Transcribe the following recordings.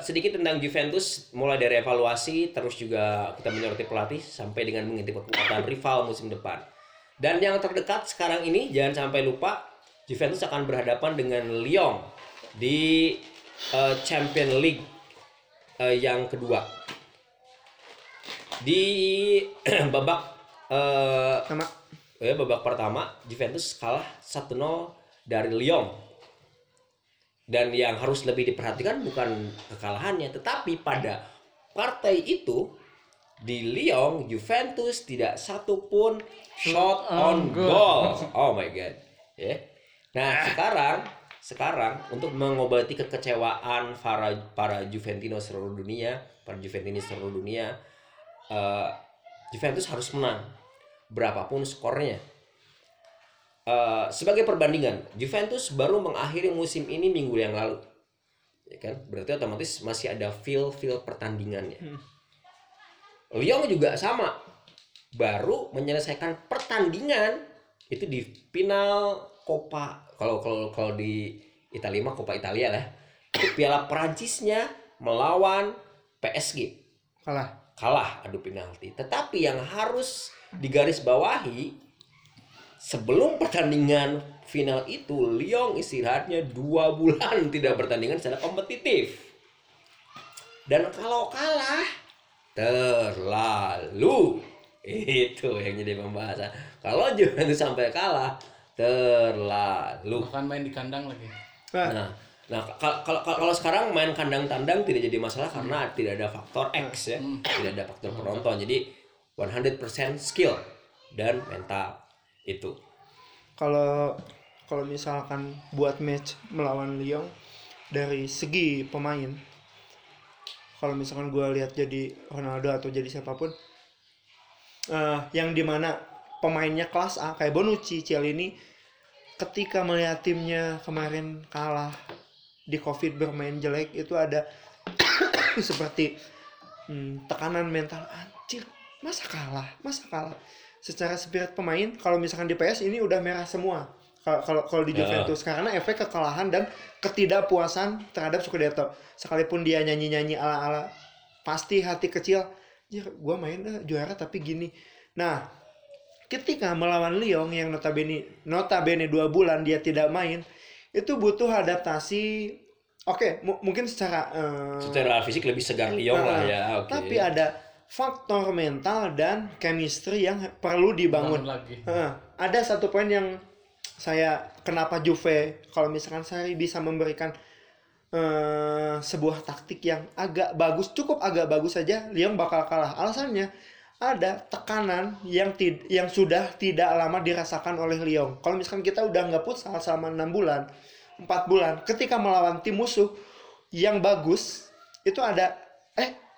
Eh, sedikit tentang Juventus mulai dari evaluasi terus juga kita menyoroti pelatih sampai dengan mengintip kekuatan rival musim depan. Dan yang terdekat sekarang ini jangan sampai lupa Juventus akan berhadapan dengan Lyon di eh, Champion League eh, yang kedua. Di babak eh, Sama ya babak pertama Juventus kalah 1-0 dari Lyon. Dan yang harus lebih diperhatikan bukan kekalahannya, tetapi pada partai itu di Lyon Juventus tidak satu pun shot on goal. Oh my god. Ya. Nah, sekarang sekarang untuk mengobati kekecewaan para para Juventino seluruh dunia, para Juventini seluruh dunia, eh, Juventus harus menang berapapun skornya. Eh, sebagai perbandingan, Juventus baru mengakhiri musim ini minggu yang lalu, ya kan? Berarti otomatis masih ada feel feel pertandingannya. Lyon juga sama, baru menyelesaikan pertandingan itu di final Coppa kalau kalau kalau di Italia mah Coppa Italia lah. Itu Piala Perancisnya melawan PSG kalah. kalah adu penalti. Tetapi yang harus digarisbawahi sebelum pertandingan final itu Lyon istirahatnya dua bulan tidak bertandingan secara kompetitif. Dan kalau kalah terlalu itu yang jadi pembahasan. Kalau Juventus sampai kalah terlalu. Bahkan main di kandang lagi. Nah, Nah, nah kal- kalau kalau kalau sekarang main kandang tandang tidak jadi masalah karena tidak ada faktor X ya, tidak ada faktor penonton. Jadi 100% skill dan mental itu. kalau kalau misalkan buat match melawan Lyon dari segi pemain kalau misalkan gue lihat jadi Ronaldo atau jadi siapa pun eh yang di mana pemainnya kelas A kayak Bonucci, Cialini ketika melihat timnya kemarin kalah di Covid bermain jelek itu ada seperti hmm, tekanan mental anjir masa kalah masa kalah secara spirit pemain kalau misalkan di PS ini udah merah semua kalau kalau di Ya. Juventus karena efek kekalahan dan ketidakpuasan terhadap Scudetto sekalipun dia nyanyi nyanyi ala ala pasti hati kecil ya gue main eh, juara tapi gini nah ketika melawan Lyon yang notabene notabene dua bulan dia tidak main itu butuh adaptasi oke mu- mungkin secara eh, Secara fisik lebih segar Lyon lah ya. Oke. tapi ada faktor mental dan chemistry yang perlu dibangun. Bangun lagi. Heeh. ada satu poin yang saya kenapa Juve kalau misalkan saya bisa memberikan eh, sebuah taktik yang agak bagus, cukup agak bagus saja, Lyon bakal kalah. Alasannya ada tekanan yang tid- yang sudah tidak lama dirasakan oleh Lyon. Kalau misalkan kita udah nggak futsal selama enam bulan, empat bulan, ketika melawan tim musuh yang bagus, itu ada eh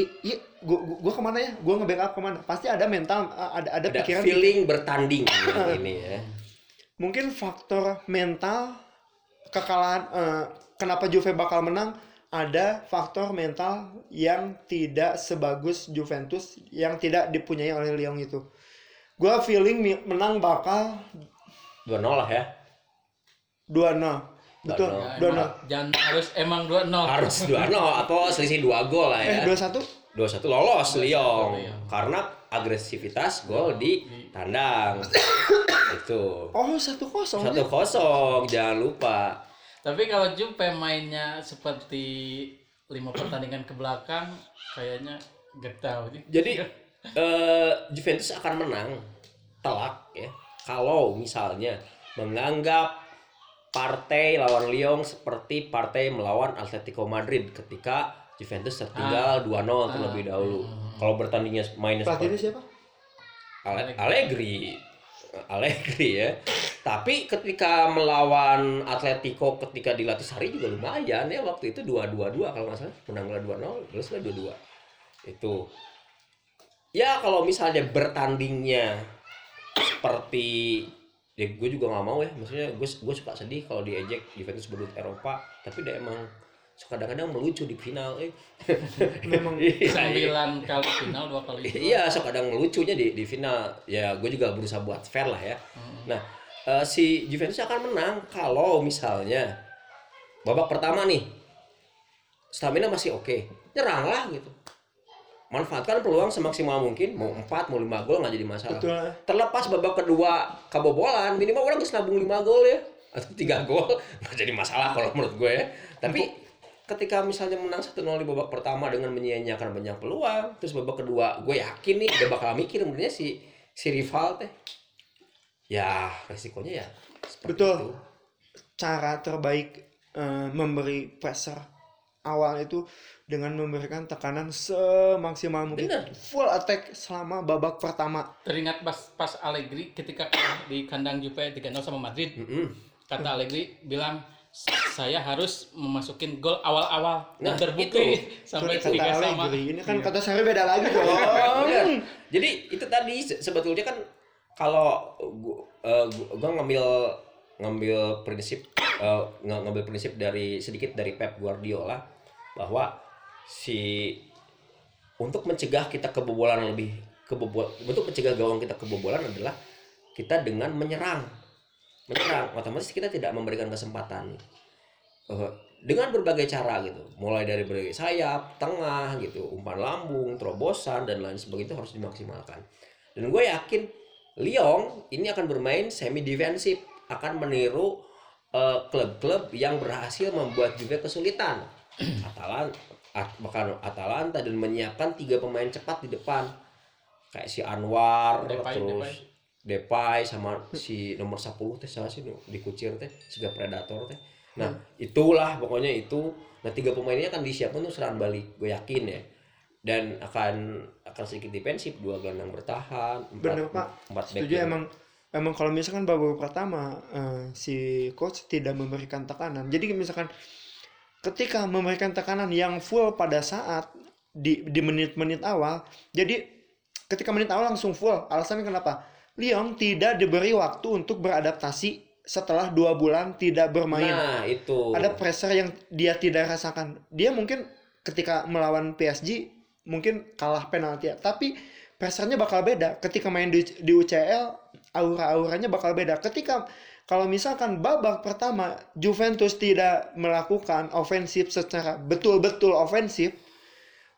i, i, gua, gua, gua ke mana ya? Gua nge-backup ke mana? Pasti ada mental, ada ada, ada pikiran feeling bertanding ini ya. mungkin faktor mental kekalahan eh, kenapa Juve bakal menang ada faktor mental yang tidak sebagus Juventus yang tidak dipunyai oleh Lyon itu. Gua feeling menang bakal 2-0 lah ya. 2-0. Betul, Ya, 2-0. emang, jangan harus emang 2-0. Harus 2-0 atau selisih 2 gol lah Eh, ya. 2-1? 2-1 lolos Lyon Lyon. karena agresivitas gol di tandang. Itu. Oh, 1-0. Satu kosong, jangan lupa. Tapi kalau Juve mainnya seperti lima pertandingan ke belakang, kayaknya gak tahu. Jadi eh, Juventus akan menang telak ya kalau misalnya menganggap partai lawan Lyon seperti partai melawan Atletico Madrid ketika Juventus tertinggal 2-0 terlebih dahulu. Kalau bertandingnya mainnya Pelatihnya siapa? Ale- Allegri. Allegri ya. Tapi ketika melawan Atletico ketika dilatih Sari juga lumayan ya waktu itu 2-2-2 kalau nggak salah menang 2-0 terus 2-2. Itu. Ya kalau misalnya bertandingnya seperti ya gue juga nggak mau ya maksudnya gue gue suka sedih kalau diejek Juventus berdua Eropa tapi dia emang suka kadang-kadang melucu di final eh. Memang Iya, iya. Sembilan kali final, dua kali. Iya, so kadang melucunya di di final. Ya, gue juga berusaha buat fair lah ya. Nah, eh, si Juventus akan menang kalau misalnya babak pertama nih stamina masih oke nyeranglah gitu manfaatkan peluang semaksimal mungkin mau 4 mau 5 gol nggak jadi masalah Betul. terlepas babak kedua kebobolan minimal orang bisa nabung 5 gol ya atau tiga gol nggak jadi masalah kalau menurut gue ya tapi ketika misalnya menang 1-0 di babak pertama dengan menyia-nyiakan banyak peluang terus babak kedua gue yakin nih udah bakal mikir sebenarnya si si rival teh ya resikonya ya seperti Betul. itu. cara terbaik eh, memberi pressure awal itu dengan memberikan tekanan semaksimal mungkin Bener. full attack selama babak pertama Teringat pas pas Allegri ketika di kandang Juve 3-0 sama Madrid. Mm-mm. Kata Allegri bilang saya harus memasukin gol awal-awal dan Nah, terbukti itu. sampai kata sama. Allegri ini kan Iya. kata saya beda lagi dong Bener. Jadi itu tadi se- sebetulnya kan kalau gua, eh, gua- gua ngambil ngambil prinsip ng- ngambil prinsip dari sedikit dari Pep Guardiola bahwa si untuk mencegah kita kebobolan lebih kebobol untuk mencegah gawang kita kebobolan adalah kita dengan menyerang. Menyerang. Otomatis kita tidak memberikan kesempatan. Eh, dengan berbagai cara gitu. Mulai dari berbagai sayap tengah gitu. Umpan lambung terobosan dan lain sebagainya itu harus dimaksimalkan. Dan gue yakin Lyon ini akan bermain semi defensif akan meniru eh, klub-klub yang berhasil membuat Juve kesulitan. Atalan At- bahkan Atalanta dan menyiapkan tiga pemain cepat di depan. Kayak si Anwar Depay, terus Depay. Sama si nomor 10 teh salah sih dikucir teh juga predator teh. Nah itulah pokoknya itu. Nah tiga pemain ini akan disiapkan untuk serangan balik gue yakin ya. Dan akan akan sedikit defensif dua gelandang bertahan empat, Bener, Pak. empat back setuju emang emang kalau misalkan babak pertama eh, si coach tidak memberikan tekanan. Jadi misalkan ketika memberikan tekanan yang full pada saat di di menit-menit awal jadi ketika menit awal langsung full alasannya kenapa? Lyon tidak diberi waktu untuk beradaptasi setelah dua bulan tidak bermain. Nah itu. Ada pressure yang dia tidak rasakan. Dia mungkin ketika melawan PSG mungkin kalah penalti. Ya, tapi pressernya bakal beda. Ketika main di, di UCL aura-auranya bakal beda. Ketika kalau misalkan babak pertama Juventus tidak melakukan ofensif secara betul-betul ofensif,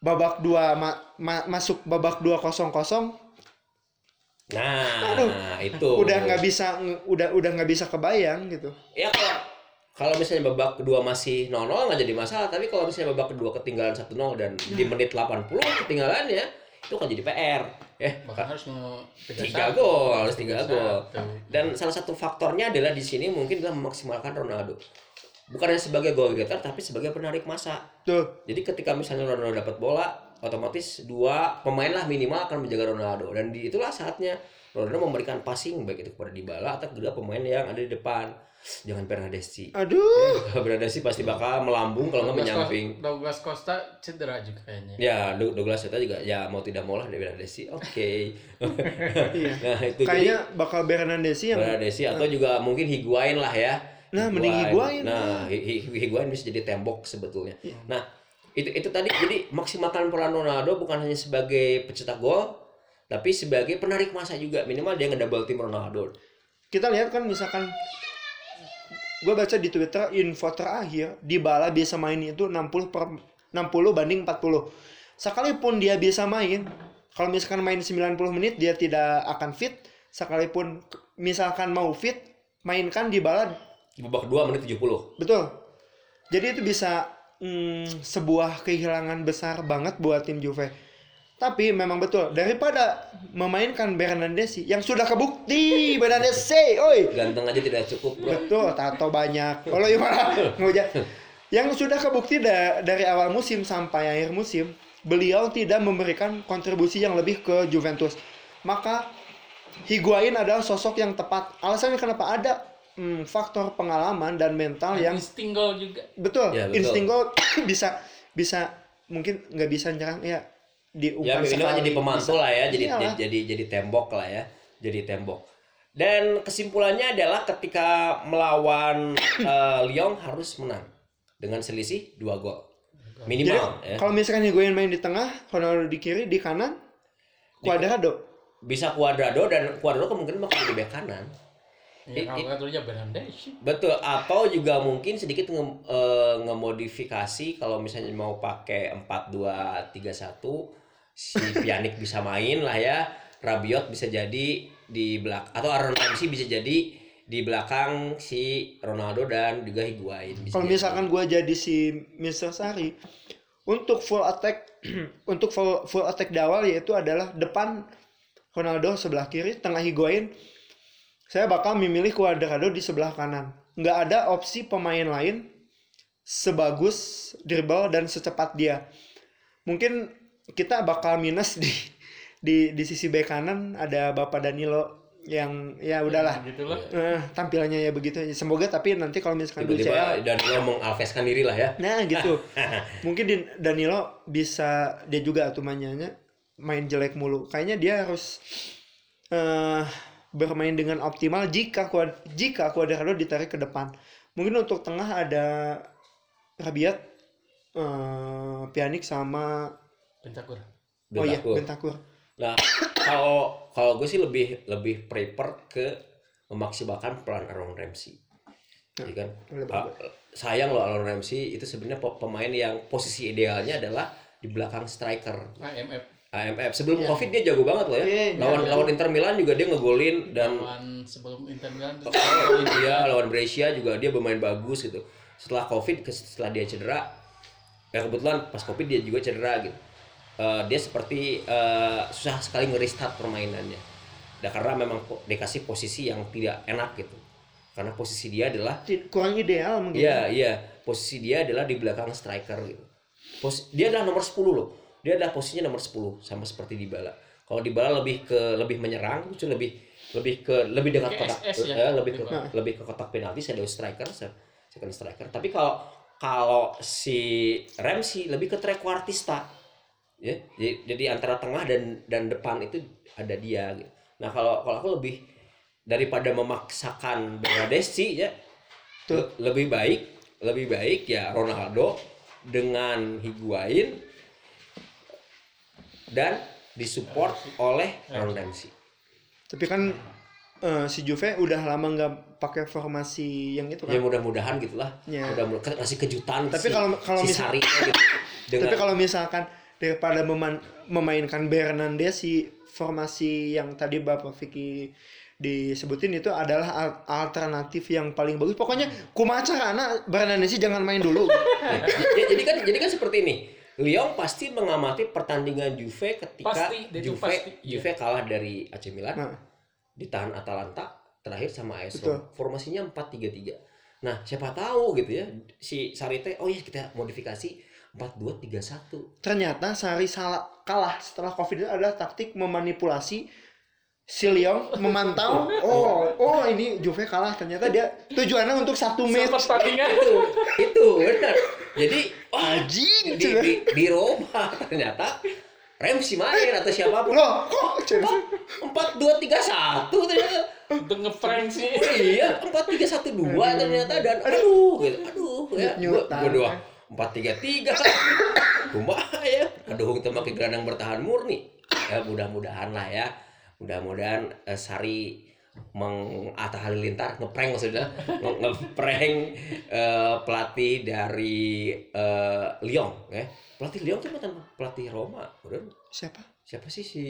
babak dua ma- ma- masuk babak dua kosong kosong nah Aduh, itu udah nggak bisa udah udah nggak bisa kebayang gitu. ya kalau kalau misalnya babak kedua masih 0-0 nggak jadi masalah tapi kalau misalnya babak kedua ketinggalan 1-0 dan di menit 80 ketinggalannya itu kan jadi PR ya Bahkan harus mau tiga gol harus tiga gol. dan salah satu faktornya adalah di sini mungkin adalah memaksimalkan Ronaldo. Bukan hanya sebagai goal getter tapi sebagai penarik masa Tuh, jadi ketika misalnya Ronaldo dapat bola otomatis dua pemain lah minimal akan menjaga Ronaldo dan di itulah saatnya Ronaldo memberikan passing baik itu kepada Dybala atau kedua pemain yang ada di depan jangan Bernadeschi aduh. kalau Bernadeschi pasti bakal melambung kalau nggak menyamping Douglas Costa cedera juga kayaknya. ya Doug- Douglas Costa juga ya mau tidak mau lah Bernadeschi oke Iya. nah itu jadi Kayaknya bakal Bernadeschi yang Bernadeschi atau juga mungkin Higuain lah ya Nah, mending Higuain. nah Hi- Hi- Higuain bisa jadi tembok sebetulnya Iya. nah itu itu tadi jadi maksimalkan peran Ronaldo bukan hanya sebagai pencetak gol tapi sebagai penarik masa juga. Minimal dia ngedouble tim Ronaldo. Kita lihat kan misalkan gue baca di Twitter info terakhir Dybala bisa main itu 60 per 60 banding 40 sekalipun dia bisa main kalau misalkan main 90 menit dia tidak akan fit. Sekalipun misalkan mau fit mainkan Dybala di babak kedua menit 70 betul. Jadi itu bisa mm, sebuah kehilangan besar banget buat tim Juve tapi memang betul daripada memainkan Bernadeschi yang sudah kebukti Bernadeschi oi ganteng aja tidak cukup bro Betul, tato banyak. Kalau gimana? Nguja. Yang sudah kebukti da- dari awal musim sampai akhir musim, beliau tidak memberikan kontribusi yang lebih ke Juventus. Maka Higuain adalah sosok yang tepat. Alasannya kenapa ada hmm, faktor pengalaman dan mental yang insting gol juga. betul, Ya, betul. insting gol bisa bisa mungkin nggak bisa nyerang ya di ya minimal sekali. jadi pemantul Bisa. lah ya jadi, Iyalah. jadi jadi jadi tembok lah ya jadi tembok dan kesimpulannya adalah ketika melawan eh, Lyon harus menang dengan selisih dua gol Jadi minimal ya. kalau misalkan Higuain main di tengah, Ronaldo di kiri, di kanan, Cuadrado. bisa Cuadrado dan Cuadrado kemungkinan bakal jadi bek kanan Ya, kalau. Betul, atau juga mungkin sedikit nge- eh, ngemodifikasi kalau misalnya mau pakai 4-2-3-1 si Pjanic bisa main lah ya. Rabiot bisa jadi di belakang atau Aaron Ramsey bisa jadi di belakang si Ronaldo dan juga Higuain. bisa Kalau jadi. misalkan gue jadi si Mr. Sari, untuk full attack, untuk full, full attack di awal yaitu adalah depan Ronaldo sebelah kiri, tengah Higuain. Saya bakal memilih Cuadrado di sebelah kanan. Nggak ada opsi pemain lain sebagus dribble dan secepat dia. Mungkin kita bakal minus di di di sisi bek kanan ada Bapak Danilo yang ya udahlah Gitu loh. Eh, tampilannya ya begitu semoga tapi nanti kalau misalkan tiba-tiba UCL dan dia mengalveskan diri lah ya. nah gitu mungkin di Danilo bisa dia juga tuh mainnya main jelek mulu kayaknya dia harus eh bermain dengan optimal jika jika Cuadrado ditarik ke depan mungkin untuk tengah ada Rabiat eh Pjanic sama Pentakur. oh iya. Bentancur Nah, kalau kalau gue sih lebih lebih prefer ke memaksimalkan peran Aaron Ramsey. Iya kan? Lebih Ah, sayang loh Aaron Ramsey itu sebenarnya pe- pemain yang posisi idealnya adalah di belakang striker. AMF AMF sebelum Iya. Covid dia jago banget loh ya. Iya, lawan iya. lawan Inter Milan juga dia ngegolin dan lawan sebelum Inter Milan Oh, dia lawan Brescia juga dia bermain bagus gitu. Setelah Covid, setelah dia cedera, ya kebetulan pas Covid dia juga cedera gitu. Eh, dia seperti eh, susah sekali ngerestart permainannya. Dan karena memang dikasih posisi yang tidak enak gitu. Karena posisi dia adalah kurang ideal mungkin Iya, iya. Posisi dia adalah di belakang striker gitu. Pos dia adalah nomor 10 loh. Dia adalah posisinya nomor 10 sama seperti Dybala. Kalau Dybala lebih ke lebih menyerang, itu lebih lebih ke lebih dekat kotak SS ya, eh, lebih ke Dybala. lebih ke kotak penalti shadow striker, se- second striker. Tapi kalau kalau si Ramsey lebih ke trequartista. Ya, jadi, jadi antara tengah dan dan depan itu ada dia gitu. Nah, kalau kalau aku lebih daripada memaksakan Bernadeschi ya Tuh. le- lebih baik lebih baik ya Ronaldo dengan Higuain dan disupport oleh Aaron Ramsey. tapi kan eh, si Juve udah lama nggak pakai formasi yang itu Ya kan mudah-mudahan gitulah. Ya. Mudah-mudahan kasih kejutan Tapi si, kalau- kalau si misal- gitu. Dengan Tapi kalau misalkan daripada meman- memainkan Bernandes si formasi yang tadi Bapak Vicky disebutin itu adalah al- alternatif yang paling bagus. Pokoknya kumaca karena Bernandes jangan main dulu. Ya, j- jadi kan jadi kan seperti ini. Lyon pasti mengamati pertandingan Juve ketika Pasti, Juve pasti, iya. Juve kalah dari AC Milan, Nah. ditahan Atalanta, terakhir sama AS. Roma. Formasinya 4-3-3. Nah, siapa tahu gitu ya si Sarite, oh ya kita modifikasi 4-2-3-1. Ternyata Sari salah kalah setelah Covid itu adalah taktik memanipulasi si Lyon memantau oh oh ini Juve kalah. Ternyata dia tujuannya untuk satu match. pertandingan itu itu benar. Jadi wah Anjing, di, di, di Roma ternyata Ramsey main atau siapa pun. Loh kok empat dua tiga satu ternyata. Untuk ngeprank sih. Oh iya, empat tiga satu dua ternyata dan aduh, gitu. aduh ya, gua, Nyutan. gua doang. Empat tiga tiga, kumaha ya, aduh kita pakai gelandang bertahan murni, ya mudah-mudahan lah ya, mudah-mudahan eh, Sari mengatah halilintar ngeprank maksudnya nge- ngeprank eh, pelatih dari eh, Lyon ya. Pelatih Lyon kan mantan pelatih Roma udah. Siapa? Siapa sih si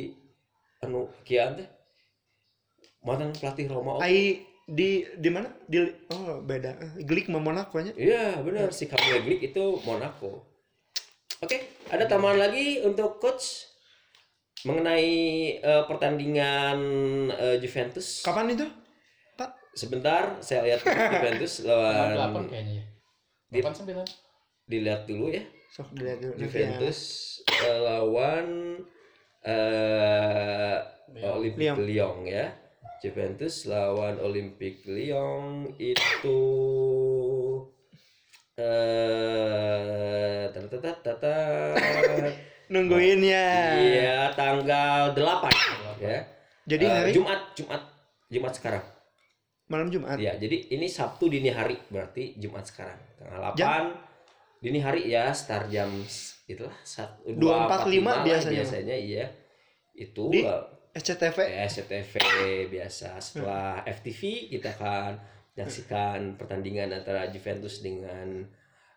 anu kian teh? Mantan pelatih Roma oh, Ai di di mana? Di oh beda. Glik sama Monaco nya Iya benar. Si Camille Glick itu Monaco. Oke, ada tambahan lagi untuk coach mengenai eh, pertandingan eh, Juventus. kapan itu Pak Sebentar, saya lihat Juventus 8 lawan kayaknya ya Di- 8 9 dilihat dulu ya. sok dilihat dulu nanti Juventus eh, lawan eh Lyon. Olympique Lyon. Lyon ya. Juventus lawan Olympique Lyon itu eh tata ya. Nungguin ya Iya, tanggal 8 ya. jadi Eh, hari Jumat, Jumat, Jumat sekarang. malam Jumat Ya, jadi ini Sabtu dini hari, berarti Jumat sekarang. Tanggal 8 Jam? dini hari ya, start jam itulah sat- 2.45 2.45 lah biasanya. biasanya iya. Itu Di? eh, SCTV ya, SCTV biasa setelah FTV kita akan menyaksikan pertandingan antara Juventus dengan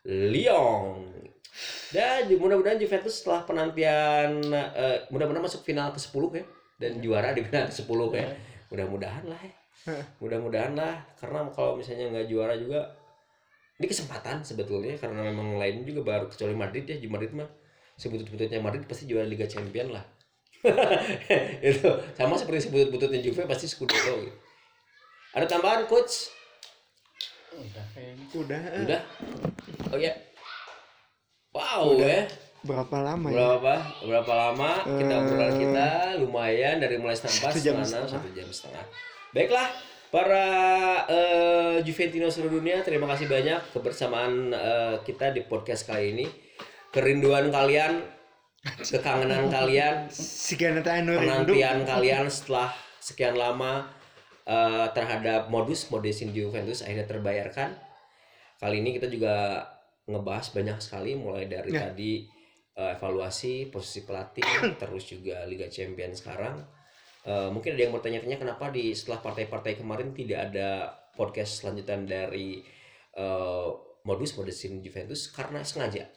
Lyon. Dan mudah-mudahan Juventus setelah penantian eh, mudah-mudahan masuk final ke 10 ya. Dan juara di final ke 10 ya. Mudah-mudahan lah ya. Mudah-mudahan lah. Karena kalau misalnya nggak juara juga ini kesempatan sebetulnya. Karena memang lain juga baru kecuali Madrid ya. Madrid mah sebutut-bututnya Madrid pasti juara Liga Champion lah. Itu sama seperti sebutut-bututnya Juve pasti Scudetto. Ada tambahan coach kayaknya. udah. Udah? Oh ya wow ya. Berapa lama ya? Berapa? Berapa lama kita Eh, obrolan kita? Lumayan dari mulai setengah satu jam setengah. satu jam setengah. Baiklah para eh, Juventino seluruh dunia terima kasih banyak kebersamaan eh, kita di podcast kali ini. Kerinduan kalian kekangenan kalian penantian kalian setelah sekian lama eh, terhadap modus modesin Juventus akhirnya terbayarkan kali ini kita juga ngebahas banyak sekali mulai dari Ya. tadi eh, evaluasi posisi pelatih terus juga Liga Champions sekarang. Eh, mungkin ada yang bertanya-tanya kenapa di setelah partai-partai kemarin tidak ada podcast lanjutan dari eh, modus modesin Juventus? Karena sengaja.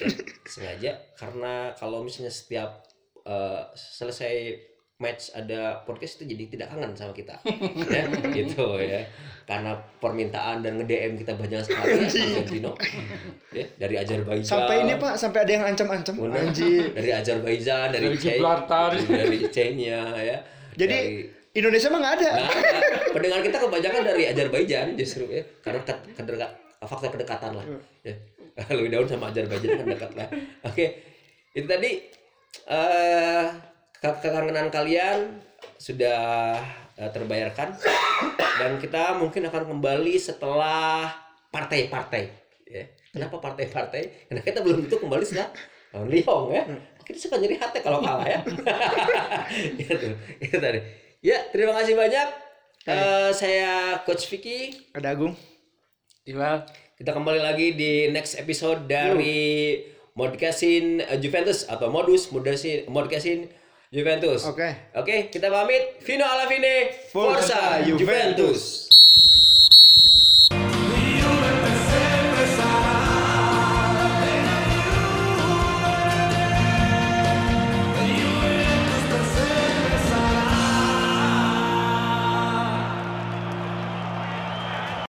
Ya, sengaja karena kalau misalnya setiap eh, selesai match ada podcast itu jadi tidak kangen sama kita. Ya gitu ya. Karena permintaan dan nge-DM kita banyak sekali ya Argentino ya dari Azerbaijan sampai ini pak sampai ada yang ancam-ancam. Anjir. Dari Azerbaijan dari Dari Gibraltar. dari Chechnya ya. Jadi, Dari- Indonesia mah nggak ada. Nah, pendengar kita kebanyakan dari Azerbaijan justru ya. Karena ke, kedeka- faktor kedekatan lah ya. Lebih daun sama Azerbaijan kan dekat lah. Oke itu tadi eh ke- kekangenan kalian sudah eh, terbayarkan. Dan kita mungkin akan kembali setelah partai-partai. Ya. Kenapa partai-partai? Karena kita belum tentu kembali setelah lawan Lyon ya. Kita suka nyeri hati kalau kalah ya. Itu itu tadi. Ya terima kasih banyak. Eh, saya coach Vicky. Ada Agung. Iqbal. kita kembali lagi di next episode dari Modcastin eh, Juventus atau modus Modcastin Modcastin Juventus Oke. oke kita pamit Vino alla fine Forza Forza Juventus. Juventus.